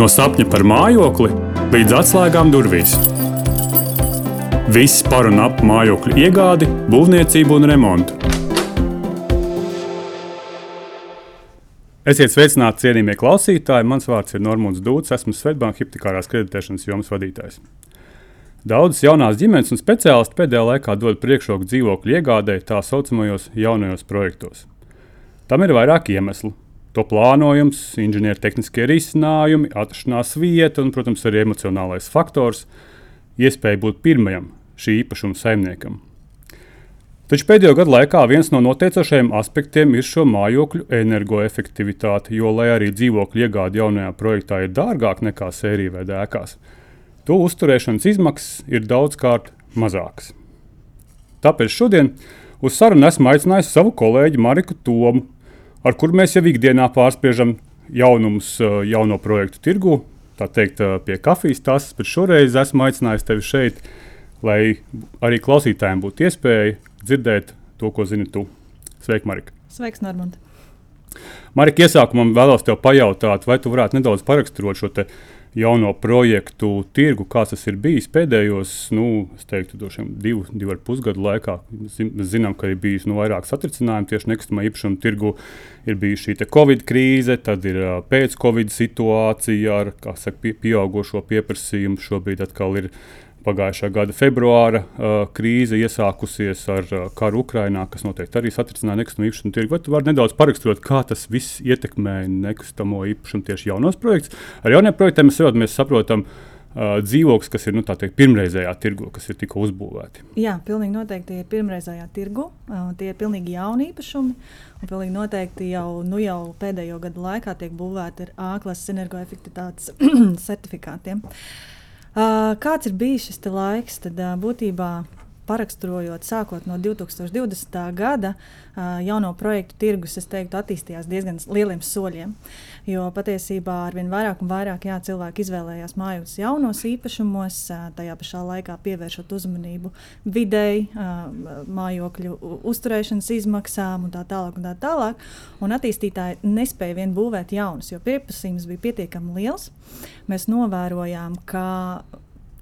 No sapņa par mājokli līdz atslēgām durvīs. Viss par un ap mājokļu iegādi, būvniecību un remontu. Esiet sveicināti, cienījamie klausītāji. Mans vārds ir Normons Dūts, esmu Svetbānijas hipotekārās kreditēšanas jomas vadītājs. Daudzas jaunās ģimenes un speciālisti pēdējā laikā dod priekšroku dzīvokļu iegādēji tā saucamajos jaunajos projektos. Tam ir vairāki iemesli to plānojums, inženiertehniskie risinājumi, atrašanās vieta un, protams, arī emocionālais faktors, iespēja būt pirmajam šī īpašuma saimniekam. Taču pēdējo gadu laikā viens no noteicošajiem aspektiem ir šo mājokļu energoefektivitāte, jo, lai arī dzīvokļu iegāde jaunajā projektā ir dārgāka nekā sērija vai dēkās, to uzturēšanas izmaksas ir daudzkārt mazākas. Tāpēc šodien uz sarunu esmu aicinājis savu kolēģi Mariku Tomu, ar kur mēs jau ikdienā pārspiežam jaunumus jauno projektu tirgu. Tā teikt, pie kafijas tas, bet šoreiz esmu aicinājis tevi šeit, lai arī klausītājiem būtu iespēja dzirdēt to, ko zini tu. Sveiki, Marika! Sveiks, Normand! Marika, iesākumā vēlos te pajautāt, vai tu varētu nedaudz paraksturot šo jauno projektu tirgu, kāds tas ir bijis pēdējos, nu, teiktu, divu, divu ar pusgadu laikā. Mēs zinām, ka ir bijis nu, vairāk satricinājumu tieši nekustamā īpašuma tirgu. Ir bijusi šī Covid krīze, tad ir uh, pēc-Covid situācija ar saka, pieaugušo pieprasījumu. Šobrīd atkal ir Pagājušā gada februāra uh, krīze iesākusies ar uh, karu Ukrajinā, kas noteikti arī satricināja nekustamo īpašumu tirgu. Vai tu vari nedaudz paraksturot, kā tas viss ietekmē nekustamo īpašumu tieši jaunos projektus? Ar jauniem projektiem mēs, mēs saprotam, uh, dzīvoklis, kas ir nu, teikt, pirmreizējā tirgu, kas ir tikko uzbūvēti. Jā, pilnīgi noteikti tie ir pirmreizējā tirgu. Uh, tie ir pilnīgi jauni īpašumi. Un pilnīgi noteikti jau, nu, jau pēdējo gadu laikā tiek būvēti ar A-klases energoefektivitātes certifikātiem. Uh, kāds ir bijis šis laiks? Tad būtībā paraksturojot, sākot no 2020. gada, jauno projektu tirgus, es teiktu, attīstījās diezgan lieliem soļiem. Jo patiesībā ar vien vairāk un vairāk jā, cilvēki izvēlējās mājus jaunos īpašumos, tajā pašā laikā pievēršot uzmanību videi, mājokļu uzturēšanas izmaksām un tā tālāk. Un tā tālāk. Un attīstītāji nespēja vien būvēt jaunus, jo pieprasījums bija pietiekami liels. Mēs novērojām, ka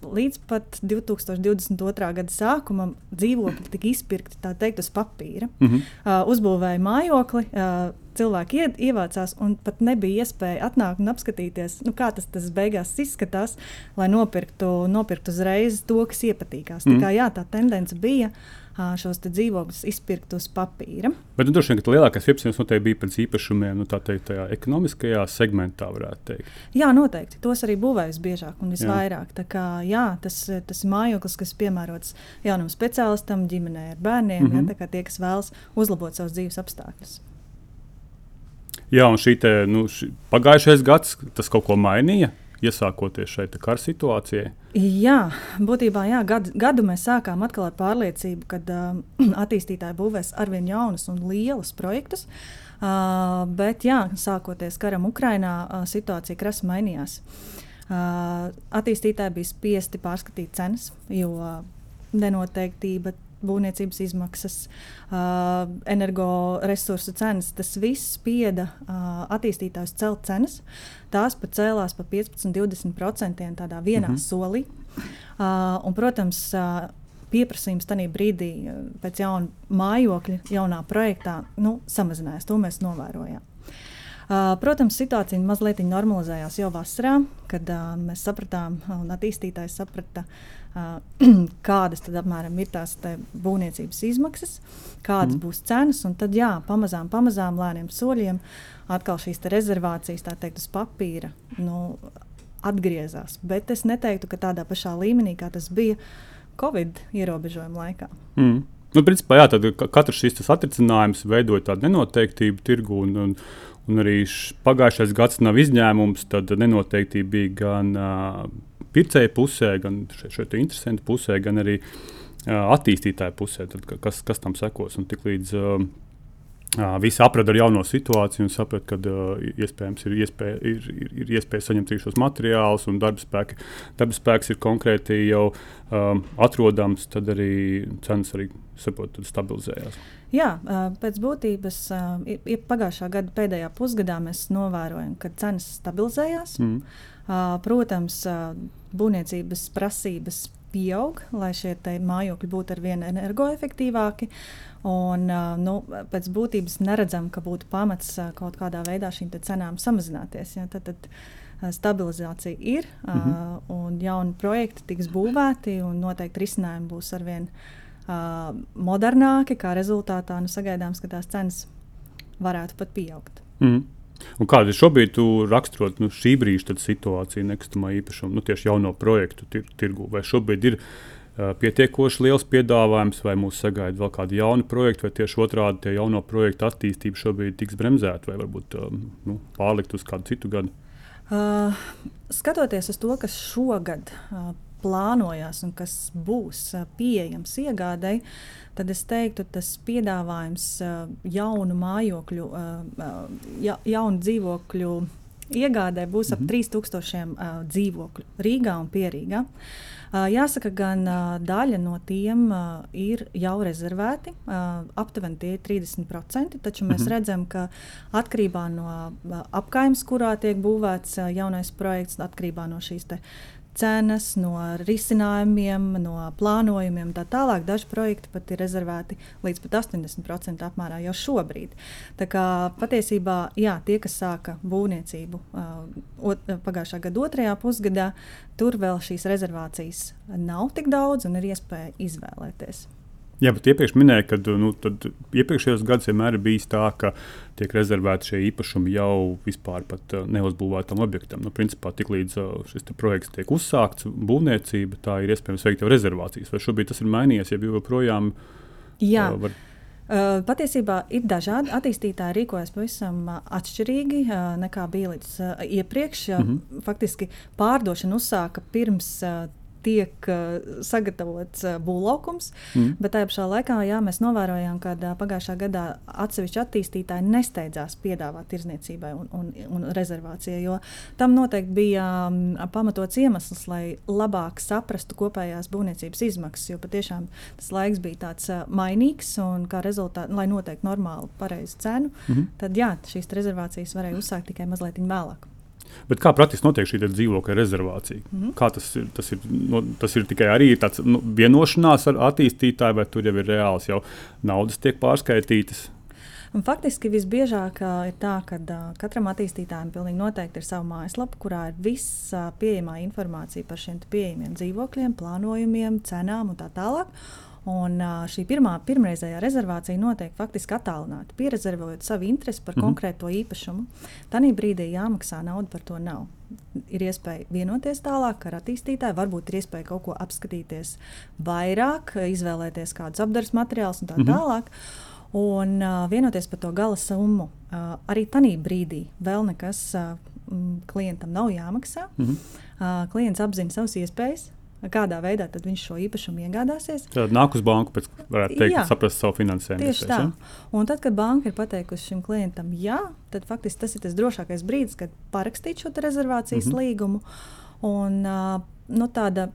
līdz pat 2022. gada sākumam dzīvokļi tika izpirkti teikt, uz papīra. Mm -hmm. uh, uzbūvēja mājokli. Uh, cilvēki ied, ievācās, un pat nebija iespēja atnākt un apskatīties, nu, kā tas, tas beigās izskatās, lai nopirktu, nopirktu uzreiz to, kas iepatīkās. Mm. Tā, kā, jā, tā tendence bija šos dzīvokļus izpirkt uz papīra. Bet nu, droši vien, ka lielākais pieprasījums noteikti bija pēc īpašumiem, nu, tā teikt, tajā ekonomiskajā segmentā, varētu teikt. Jā, noteikti. Tos arī būvējas biežāk un visvairāk. Jā. Tā kā, jā, tas, tas ir mājoklis, kas piemērots jaunam speciālistam, ģimenei ar bērniem, mm -hmm. ja, tie, kas vēlas uzlabot savus dzīves apstākļus. Jā, un šī te, nu, šī, pagājušais gads tas kaut ko mainīja iesākoties šai kara situācijai? Jā, būtībā jā, gadu, gadu mēs sākām atkal ar pārliecību, ka uh, attīstītāji būvēs arvien jaunus un lielus projektus. Uh, bet, jā, sākoties karam Ukrajinā, uh, situācija krasi mainījās. Uh, attīstītāji bija spiesti pārskatīt cenas, jo uh, nenoteiktība būvniecības izmaksas, uh, energoresursu cenas. Tas viss spieda uh, attīstītājus celt cenas. Tās pat cēlās par 15-20% tādā vienā mm -hmm. solī. Uh, un, protams, uh, pieprasījums tajā brīdī pēc jauna mājokļa, jaunā projektā nu, samazinājās. To mēs novērojām. Uh, protams, situācija mazliet normalizējās jau vasarā, kad uh, mēs sapratām, un attīstītājs saprata, uh, kādas tad apmēram ir tās būvniecības izmaksas, kādas mm. būs cenas. Tad, jā, pamazām, pamazām, lēniem soļiem, atkal šīs rezervācijas, tā teikt, uz papīra nu, atgriezās. Bet es neteiktu, ka tādā pašā līmenī, kā tas bija Covid ierobežojuma laikā. Mm. Nu, principā, jā, tad katrs šis atrisinājums veidoja tādu nenoteiktību tirgu. Un, un, un arī pagājušais gads nav izņēmums. Tad nenoteiktība bija gan uh, pircēja pusē, gan šeit interesantu pusē, gan arī uh, attīstītāju pusē, tad, kas, kas tam sekos. Un tik līdz uh, Visi aprada ar jauno situāciju un saprata, ka uh, iespējams ir iespēja, ir, ir, ir iespēja saņemt šos materiālus, un darba, spēki, darba spēks ir konkrēti jau um, atrodams. Tad arī cenas arī saprot, stabilizējās. Jā, pēc būtības pagājušā gada pēdējā pusgadā mēs novērojam, ka cenas stabilizējās. Mm. Protams, būvniecības prasības pieaug, lai šie mājokļi būtu ar vien energoefektīvāki. Un, nu, pēc būtības neredzam, ka būtu pamats kaut kādā veidā šīm cenām samazināties. Ja? Tad, tad stabilizācija ir, mm -hmm. un jauni projekti tiks būvēti, un noteikti risinājumi būs ar vien uh, modernāki. Kā rezultātā nu, sagaidāms, ka tās cenas varētu pat pieaugt. Mm. Un kāda ir šobrīd raksturot nu, šī brīža situācija nekustamā īpašuma, nu, tieši jauno projektu tir tirgu? Vai šobrīd ir uh, pietiekoši liels piedāvājums, vai mūs sagaida vēl kādi jauni projekti, vai tieši otrādi tie jauno projektu attīstība šobrīd tiks bremzēta, vai varbūt uh, nu, pārlikt uz kādu citu gadu? Uh, skatoties uz to, kas šogad uh, plānojas un kas būs pieejams iegādēji, tad es teiktu, tas piedāvājums jaunu mājokļu, ja, jaunu dzīvokļu iegādē būs ap mm -hmm. 3000 dzīvokļu Rīgā un Pierīgā. Jāsaka, gan daļa no tiem ir jau rezervēti, aptuveni tie ir 30%, taču mēs mm -hmm. redzam, ka atkarībā no apkaimes, kurā tiek būvēts jaunais projekts, atkarībā no šīs cenas, no risinājumiem, no plānojumiem un tā tālāk. Daži projekti pat ir rezervēti līdz pat 80% apmērā jau šobrīd. Tā kā patiesībā jā, tie, kas sāka būvniecību uh, pagājušā gada otrajā pusgadā, tur vēl šīs rezervācijas nav tik daudz un ir iespēja izvēlēties. Jā, bet iepriekš minēju, ka nu, iepriekšējos gados vienmēr ir bijis tā, ka tiek rezervēti šie īpašumi jau vispār uh, neuzbūvētam objektam. Nu, principā, tiklīdz uh, šis projekts tiek uzsākts, būvniecība, tā ir iespējams veikt jau rezervācijas. Vai šobrīd tas ir mainījies, ja joprojām? Jā. Uh, var... Uh, patiesībā ir dažādi attīstītāji, rīkojas pavisam uh, atšķirīgi uh, nekā bija līdz iepriekš. Mm -hmm. Faktiski pārdošana uzsāka pirms tiek sagatavots būvlaukums, mm. bet tajā pašā laikā jā, mēs novērojām, ka pagājušā gadā atsevišķi attīstītāji nesteidzās piedāvāt tirzniecībai un, un, un rezervācijai, jo tam noteikti bija pamatots iemesls, lai labāk saprastu kopējās būvniecības izmaksas, jo patiešām tas laiks bija tāds mainīgs un kā rezultātā, lai noteikti normālu, pareizu cenu, mm -hmm. tad jā, šīs rezervācijas varēja uzsākt tikai mazliet vēlāk. Bet kā praktiski notiek šī dzīvokļa rezervācija? Mm -hmm. Kā tas ir? Tas ir, no, tas ir tikai arī tāds nu, vienošanās ar attīstītāju, vai tur jau ir reāls jau naudas tiek pārskaitītas? Un faktiski visbiežāk uh, ir tā, ka uh, katram attīstītājam noteikti ir sava mājaslapa, kurā ir visa uh, pieejamā informācija par šiem pieejamiem dzīvokļiem, plānojumiem, cenām un tā tālāk. Un šī pirmā, pirmreizējā rezervācija notiek faktiski attālināti, pierezervējot savu interesi par mm -hmm. konkrēto īpašumu. Tanī brīdī jāmaksā nauda par to nav. Ir iespēja vienoties tālāk ar attīstītāju, varbūt ir iespēja kaut ko apskatīties vairāk, izvēlēties kādus apgabals materiālus un tā mm -hmm. tālāk. Un uh, vienoties par to gala summu. Uh, arī tajā brīdī vēl nekas uh, klientam nav jāmaksā. Mm -hmm. uh, klients apzina savas iespējas, kādā veidā viņš šo īpašumu iegādāsies. Tad nāk uz banku, pēc varētu teikt, jā, saprast savu finansējumu. Tieši tā. Ja? Un tad, kad banka ir pateikusi šim klientam jā, tad faktiski tas ir tas drošākais brīdis, kad parakstīt šo rezervācijas mm -hmm. līgumu. Un, uh, nu, tāda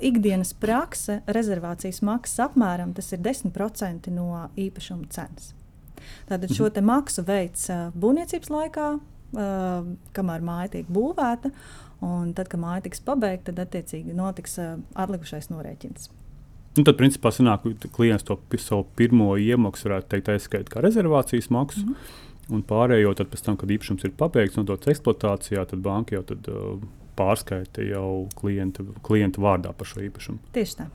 ikdienas prakse, rezervācijas maksas apmēram tas ir 10% no īpašuma cenas. Tātad šo mm -hmm. maksu veids būvniecības laikā, uh, kamēr māja tiek būvēta. Un tad, kad māja tiks pabeigta, tad attiecīgi notiks atlikušais norēķins. Un tad, principā, sanāk, klients to savu pirmo iemaksu varētu teikt, aizskaitīt kā rezervācijas maksu. Mm -hmm. Un pārējo, tad, tam, kad īpašums ir pabeigts un dots eksploatācijā, tad banka jau tad, uh, pārskaita jau klienta, klienta vārdā par šo īpašumu. Tieši tā.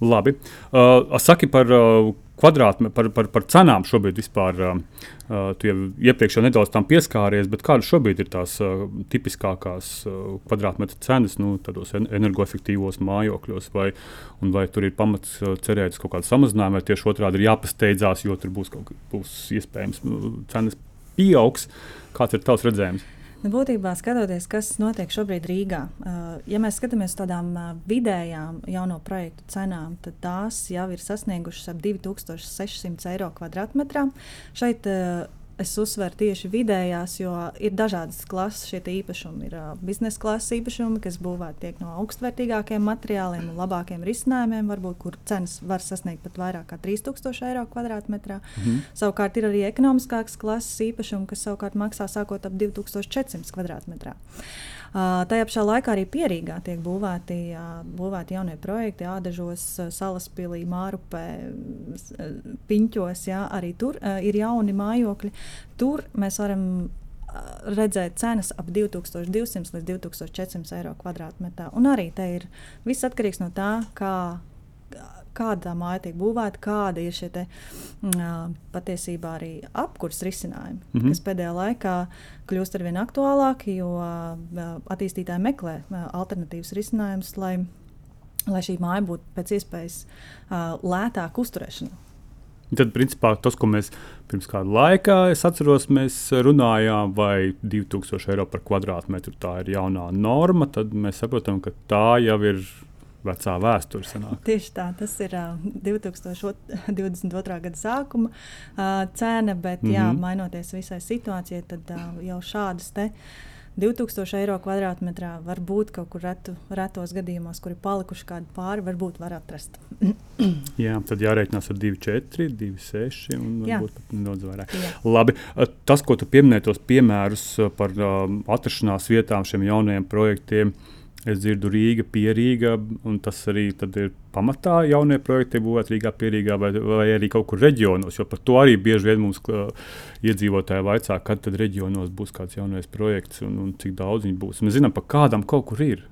Labi. Uh, saki par uh, kvadrātmetru, par, par, par cenām šobrīd vispār. Uh, uh, tu jau iepriekš jau nedaudz tam pieskāries, bet kādas šobrīd ir tās uh, tipiskākās uh, kvadrātmetru cenas nu, tādos energoefektīvos mājokļos, vai, vai tur ir pamats uh, cerēt uz kaut kādu samazinājumu, vai tieši otrādi ir jāpasteidzās, jo tur būs, kaut, būs iespējams nu, cenas pieaugs. Kāds ir tavs redzējums? Nu, būtībā skatoties, kas notiek šobrīd Rīgā, ja mēs skatāmies uz tādām vidējām jauno projektu cenām, tad tās jau ir sasniegušas ap 2600 eiro kvadrātmetrā. Šeit es uzsveru tieši vidējās, jo ir dažādas klases šie īpašumi. Ir uh, biznesa klases īpašumi, kas būvēti no augstvērtīgākiem materiāliem un labākiem risinājumiem, varbūt, kur cenas var sasniegt pat vairāk kā 3000 eiro kvadrātmetrā. Mhm. Savukārt ir arī ekonomiskākas klases īpašumi, kas savukārt maksā sākot ap 2400 kvadrātmetrā. Tajā pašā laikā arī Pierīgā tiek būvēti, būvēti jaunie projekti, Ādažos, Salaspīlī, Mārupē, Piņķos. Jā, arī tur ir jauni mājokļi. Tur mēs varam redzēt cenas ap 2200 līdz 2400 eiro kvadrātmetrā. Un arī te ir viss atkarīgs no tā, kā kāda māja tiek būvēta, kāda ir šie te, uh, patiesībā arī apkurss risinājumi, mm -hmm. kas pēdējā laikā kļūst ar vien aktuālāki, jo attīstītāji meklē alternatīvas risinājumus, lai, lai šī māja būtu pēc iespējas lētāka uzturēšanai. Tad, principā, tas, ko mēs pirms kāda laika, es atceros, mēs runājām, vai 2000 eiro par kvadrātmetru tā ir jaunā norma, tad mēs saprotam, ka tā jau ir vecā vēsture. Sanāk. Tieši tā, tas ir uh, 2022. gada sākuma cena, bet mm -hmm. jā, mhm. mainoties visai situācijai, tad jau šādas te. 2000 eiro kvadrātmetrā var būt kaut kur retu, retos gadījumos, kur ir palikuši kādi pāri, varbūt var atrast. Jā, tad jārēķinās ar 2,4, 2,6 un varbūt pat nedaudz vairāk. Jā. Labi, tas, ko tu pieminēji, tos piemērus par um, atrašanās vietām šiem jaunajiem projektiem, uh, Es dzirdu Rīga, Pierīga, un tas arī ir pamatā jaunie projekti būvēt Rīgā, Pierīgā vai, vai arī kaut kur reģionos. Jo par to arī bieži vien mums uh, iedzīvotāji vaicā, kad tad reģionos būs kāds jaunais projekts un, un cik daudz viņi būs. Mēs zinām, pa kādam kaut kur ir.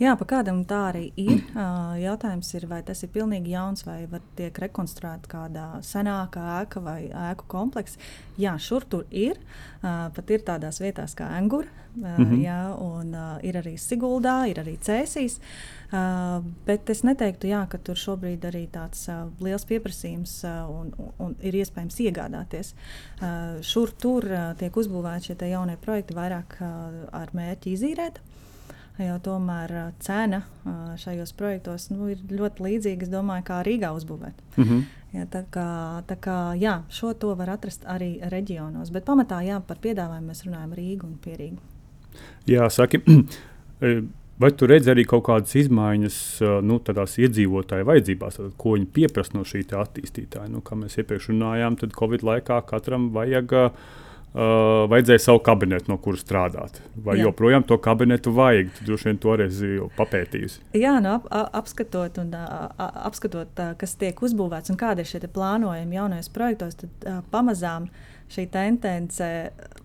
Jā, pa kādam tā arī ir. Uh, jautājums ir, vai tas ir pilnīgi jauns vai tiek rekonstruēta kāda senāka ēka vai ēku komplekss. Jā, šur tur ir. Uh, pat ir tādās vietās kā Angura, mm -hmm. jā, un ir arī Siguldā, ir arī Cēsīs. Bet es neteiktu, jā, ka tur šobrīd arī tāds uh, liels pieprasījums uh, un, un, ir iespējams iegādāties. Uh, šur tur uh, tiek uzbūvēti šie jaunie projekti vairāk uh, ar mērķi izīrēt. Jo tomēr cena šajos projektos nu, ir ļoti līdzīga, domāju, kā Rīgā uzbūvēt. Mm -hmm. ja, tā kā, tā kā, jā, šo to var atrast arī reģionos, bet pamatā jā, par piedāvājumu mēs runājam Rīgu un Pierīgu. Jā, saki, vai tu redzi arī kaut kādas izmaiņas nu, tādās iedzīvotāju vajadzībās, tad, ko viņi pieprasa no šī attīstītāja? Nu, kā mēs iepriekš runājām, tad Covid laikā katram vajag uh, vajadzēja savu kabinetu, no kuras strādāt. Vai Jā. joprojām to kabinetu vajag? Tu droši vien toreiz jau papētījusi. Jā, nu, ap, apskatot, un, apskatot, kas tiek uzbūvēts un kādi ir šie plānojumi jaunajos projektos, tad pamazām šī tendence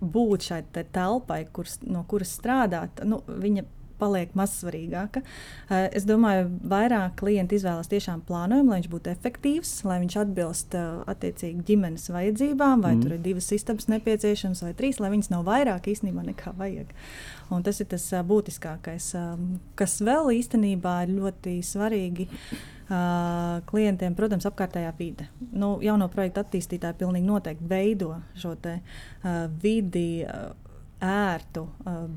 būt šai te telpai, kurs, no kuras strādāt, nu, viņa paliek mazsvarīgāka. Eh, es domāju, vairāk klienti izvēlas tiešām plānojumu, lai viņš būtu efektīvs, lai viņš atbilst eh, attiecīgi ģimenes vajadzībām, vai mm. tur ir divas sistēmas nepieciešamas vai trīs, lai viņas nav vairāk īstenībā nekā vajag. Un tas ir tas uh, būtiskākais, kas vēl īstenībā ir ļoti svarīgi. Uh, klientiem, protams, apkārtējā vide. Nu, jauno projektu attīstītāji pilnīgi noteikti veido šo te, uh, vidi. Uh, ērtu,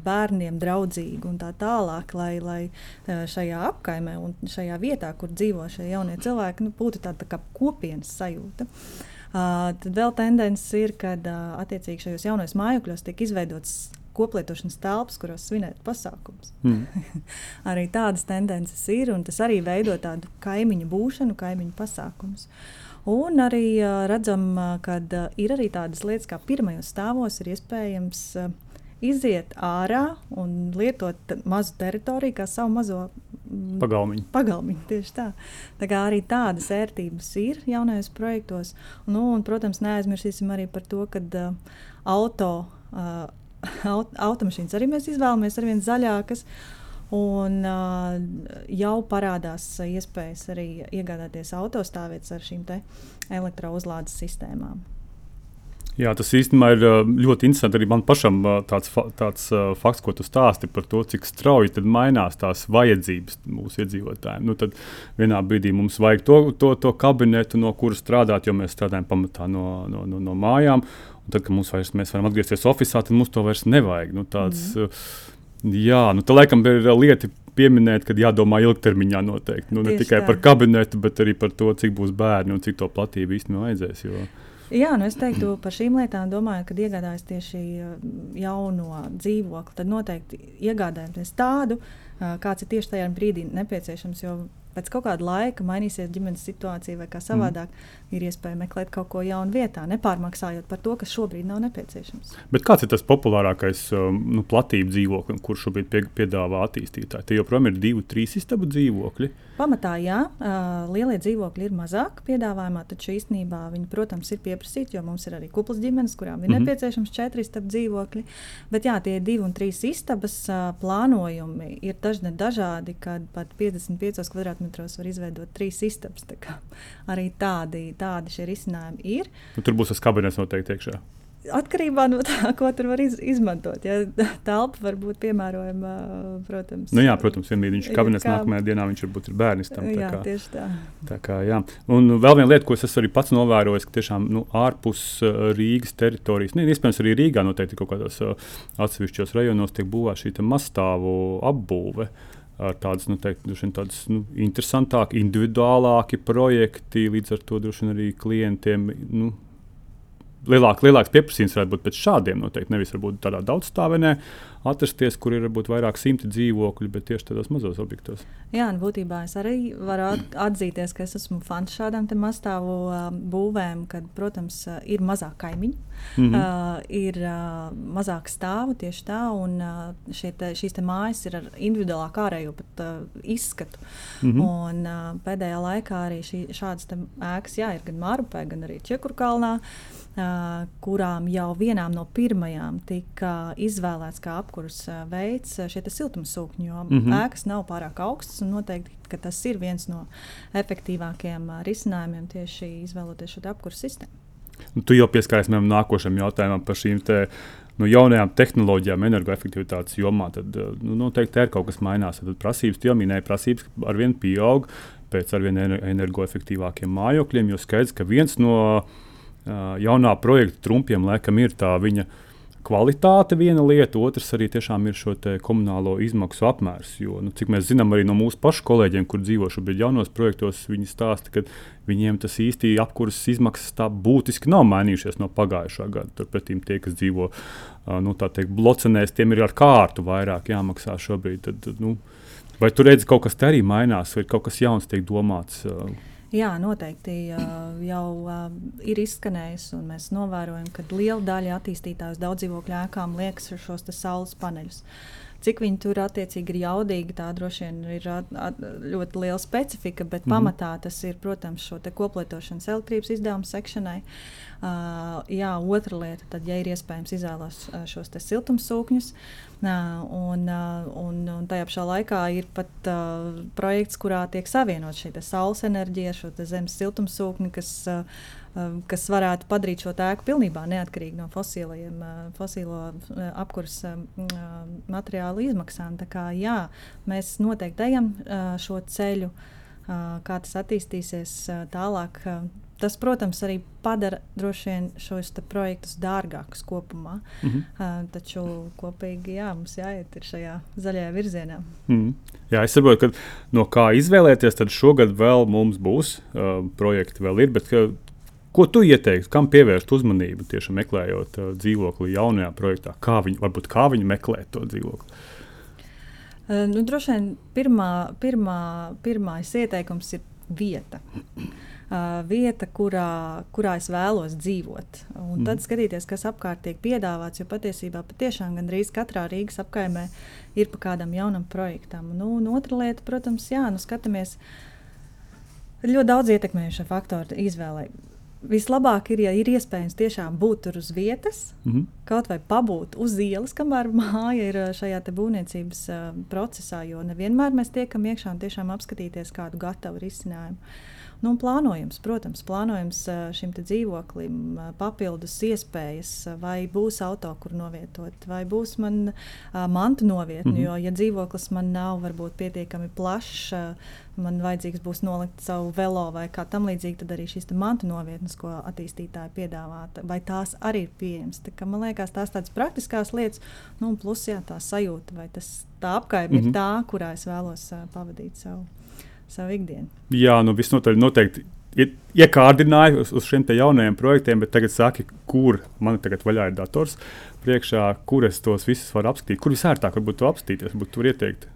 bērniem draudzīgu un tā tālāk, lai, lai šajā apkaimē un šajā vietā, kur dzīvo šie jaunie cilvēki, nu, būtu tāda tā kā kopienas sajūta. Uh, tad vēl tendence ir, ka uh, attiecīgi šajos jaunajos mājokļos tiek izveidotas koplietošanas telpas, kuros svinēt pasākumus. Mm. arī tādas tendences ir, un tas arī veido tādu kaimiņu būšanu, kaimiņu pasākumus. Un arī uh, redzam, ka ir arī tādas lietas, kā pirmajos stāvos ir iespējams uh, iziet ārā un lietot mazu teritoriju kā savu mazo mm, pagalmiņu. pagalmiņu tieši tā. tā kā arī tādas ērtības ir jaunajos projektos. Nu, un, protams, neaizmirsīsim arī par to, ka uh, auto, uh, aut, automašīnas arī mēs izvēlamies ar vien zaļākas. Un uh, jau parādās iespējas arī iegādāties autostāvvietas ar šīm elektrouzlādes sistēmām. Jā, tas īstenībā ir ļoti interesanti. Arī man pašam tāds, tāds fakts, ko tu stāsti par to, cik strauji mainās tās vajadzības mūsu iedzīvotājiem. Nu, tad vienā brīdī mums vajag to, to, to kabinetu, no kuras strādāt, jo mēs strādājam pamatā no, no, no, no mājām. Un tad, kad mums vairs, mēs varam atgriezties oficiālā, tad mums to vairs nevajag. Nu, tāds, mm. Jā, nu, tā laikam ir lieta pieminēt, ka jādomā ilgtermiņā noteikti. Nu, ne Tieši tikai tā. par kabinetu, bet arī par to, cik būs bērni un cik to platību īstenībā vajadzēs. Jo... Jā, nu es teiktu par šīm lietām, domāju, kad iegādājas tieši uh, jauno dzīvokli, tad noteikti iegādājamies tādu, uh, kāds ir tieši tajā brīdī nepieciešams. Jo pēc kaut kāda laika mainīsies ģimenes situācija, vai kā savādāk, mm. ir iespēja meklēt kaut ko jaunu vietā, nepārmaksājot par to, kas šobrīd nav nepieciešams. Bet kāds ir tas populārākais um, nu, platību dzīvoklis, kurš šobrīd pie, piedāvā attīstītāji? Tie joprojām ir divi, trīs istabu dzīvokļi. Pamatā, jā, lielie dzīvokļi ir mazāk piedāvājumā, taču īstenībā viņi, protams, ir pieprasīti, jo mums ir arī kuplas ģimenes, kurām ir mm. -hmm. nepieciešams četri istabu dzīvokļi. Bet jā, tie divi un trīs istabas plānojumi ir dažne dažādi, kad pat 55 kvadrātmetros var izveidot trīs istabas. Tā Arī tādi, tādi šie risinājumi ir. Nu, tur būs tas kabinets noteikti iekšā. Atkarībā no tā, ko tur var iz, izmantot. Ja telpa var būt piemērojama, protams. Nu, jā, protams, vienmīļš viņš ir kabinets, kā- nākamajā dienā viņš varbūt ir bērns. Jā, kā- tieši tā. Tā kā, jā. un vēl viena lieta, ko es arī pats novērojis, ka tiešām nu, ārpus uh, Rīgas teritorijas, ne, iespējams, arī Rīgā noteikti kaut kādos uh, atsevišķos rajonos tiek būvēta šī mazstāvu apbūve. Ar tādas nu, teikt, tādas nu, interesantākas, individuālāki projekti, līdz ar to droši vien arī klientiem. Nu, Lielāk, lielāks pieprasījums varētu būt pēc šādiem noteikti. Nevis varbūt tādā daudzstāvenē atrasties, kur ir varbūt vairāk simti dzīvokļu, bet tieši tādos mazos objektos. Jā, un būtībā es arī varu at- atzīties, ka es esmu fans šādām mazstāvu būvēm, kad, protams, ir mazāk kaimiņu, mm. -hmm. uh, ir uh, mazāk stāvu tieši tā, un uh, te, šīs te mājas ir ar individuālāku ārējo pat, uh, izskatu. Mm. -hmm. Un uh, pēdējā laikā arī šī, šādas ēkas, jā, ir gan Mārupē, gan arī Čekurkalnā. Uh, kurām jau vienām no pirmajām tika izvēlēts kā apkurss veids šie siltumsūkņi, jo mm. -hmm. ēkas nav pārāk augstas. un Noteikti ka tas ir viens no efektīvākajiem risinājumiem tieši izvēloties šo apkurss sistēmu. Un tu jau pieskaries manam nākošajam jautājumam par šīm te, nu, jaunajām tehnoloģijām, energoefektivitātes jomā. Tad nu, noteikti ir kaut kas mainās. Tad prasības, jau minēja, prasības arvien pieaug pēc arvien ener- energoefektīvākiem mājokļiem. Jo skaidrs, ka viens no uh, jaunā projekta trumpiem laikam ir tā viņa kvalitāte, viena lieta, otrs arī tiešām ir šo komunālo izmaksu apmērs. Jo, nu, cik mēs zinām, arī no mūsu pašu kolēģiem, kur dzīvo šobrīd jaunos projektos, viņi stāsta, ka viņiem tas īsti apkurses izmaksas tā būtiski nav mainījušies no pagājušā gada. Turpretī tie, kas dzīvo nu, teikt, blocenēs, tiem ir ar kārtu vairāk jāmaksā šobrīd. Tad, nu, vai tu redzi, ka kaut kas te arī mainās, vai kaut kas jauns tiek domāts? ā? Jā, noteikti jau ir izskanējis, un mēs novērojam, ka liela daļa attīstītāju uz daudzdzīvokļu ēkām liekas ar šos saules paneļus. Cik viņi tur attiecīgi ir jaudīgi, tā droši vien ir at, at, ļoti liela specifika, bet mm. -hmm. pamatā tas ir, protams, šo te koplietošanas elektrības izdevumu sekšanai. Uh, jā, otra lieta, tad, ja ir iespējams izvēlēties uh, šos siltumsūkņus, uh, un, uh, un, un tajā pašā laikā ir pat uh, projekts, kurā tiek savienot šī saules enerģija, šo zemes siltumsūkni, kas, uh, uh, kas varētu padarīt šo ēku pilnībā neatkarīgu no fosiliem, uh, fosilo uh, apkurss uh, uh, materiālu izmaksām. Tā kā jā, mēs noteikti ejam uh, šo ceļu, uh, kā tas attīstīsies uh, tālāk. Uh, Tas, protams, arī padara droši vien šos projektus dārgākus kopumā. Mhm. Uh, taču kopīgi jā, mums jāiet šajā zaļajā virzienā. Mm. Jā, es saprotu, ka no kā izvēlēties, tad šogad vēl mums būs uh, projekti, vēl ir. Bet, ka, ko tu ieteiktu, kam pievērst uzmanību tieši meklējot uh, dzīvokli jaunajā projektā? Kā viņi, varbūt kā viņi meklē to dzīvokli? Uh, nu, droši vien pirmā, pirmā, pirmais ieteikums ir vieta. Uh, vieta, kurā, kurā es vēlos dzīvot. Un tad Mhm. skatīties, kas apkārt tiek piedāvāts. Jo patiesībā patiešām gandrīz katrā Rīgas apkaimē ir pa kādam jaunam projektam. Nu, un otra lieta, protams, jā, nu, skatāmies ļoti daudz ietekmējušie faktori izvēlē. Vislabāk ir, ja ir iespējams tiešām būt tur uz vietas, Mhm. kaut vai pabūt uz ielas, kamēr māja ir šajā būvniecības uh, procesā, jo nevienmēr mēs tiekam iekšā un tiešām apskatīties kādu gatavu risinājumu. Nu, plānojums, protams, plānojums šim dzīvoklim, papildus iespējas, vai būs auto, kur novietot, vai būs man mantu novietni. Mm -hmm. Jo, ja dzīvoklis man nav varbūt pietiekami plašs, man vajadzīgs būs nolikt savu velo vai kā tam līdzīgi, tad arī šīs mantu novietnes, ko attīstītāji piedāvā, vai tās arī ir pieejamas. Tā, man liekas, tās tādas praktiskas lietas, nu, un plus jā, tā sajūta, vai tas, tā apgājuma mm -hmm. ir mhm. tā, kurā es vēlos uh, pavadīt savu savu ikdienu. Jā, nu visnotaļ noteikti. Iekārdināju uz, uz šiem jaunajiem projektiem, bet tagad saki, kur man tagad vaļā ir dators priekšā, kur es tos visus varu apskatīt. Kur visērtāk varbūt to apskatīties, varbūt tur ieteikt.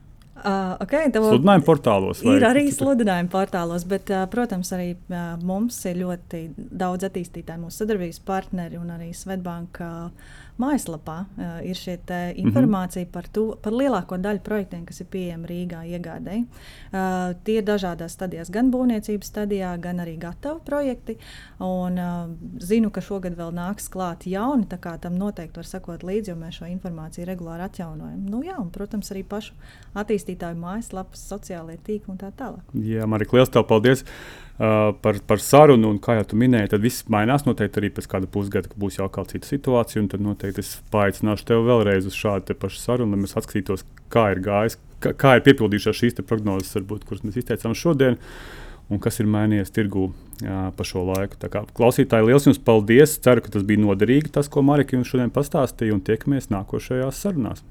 Uh, okay, sludinājuma portālos. Ir arī sludinājuma portālos, bet, uh, protams, arī uh, mums ir ļoti daudz attīstītāju, mūsu sadarbības partneri un arī Svetbanka. Uh, mājaslapā uh, ir šī informācija mm -hmm. par, to, par lielāko daļu projektiem, kas ir pieejami Rīgā iegādēji. Uh, tie ir dažādās stadijās, gan būvniecības stadijā, gan arī gatavi projekti. Un, uh, zinu, ka šogad vēl nāks klāt jauni, tā kā tam noteikti var sekot līdzi, jo mēs šo informāciju regulāri atjaunojam. Nu, jā, un, protams, arī pašu attīstītāju mājaslapas, sociālajie tīkli un tā tālāk. Jā, Marika, liels paldies! Uh, par, par sarunu, un kā jau minēji, tad viss mainās. Noteikti arī pēc kāda pusgada būs jau kāda cita situācija, un tad noteikti es paaicināšu tevi vēlreiz uz šādu pašu sarunu, lai mēs atskatītos, kā ir gājis, kā, kā ir piepildījušās šīs prognozes, varbūt, kuras mēs izteicām šodien. Un kas ir mainījies tirgū jā, pa šo laiku. Tā kā, klausītāji, liels jums paldies! Ceru, ka tas bija noderīgi, tas, ko Marika jums šodien pastāstīja, un tiekamies nākošajās sarunās.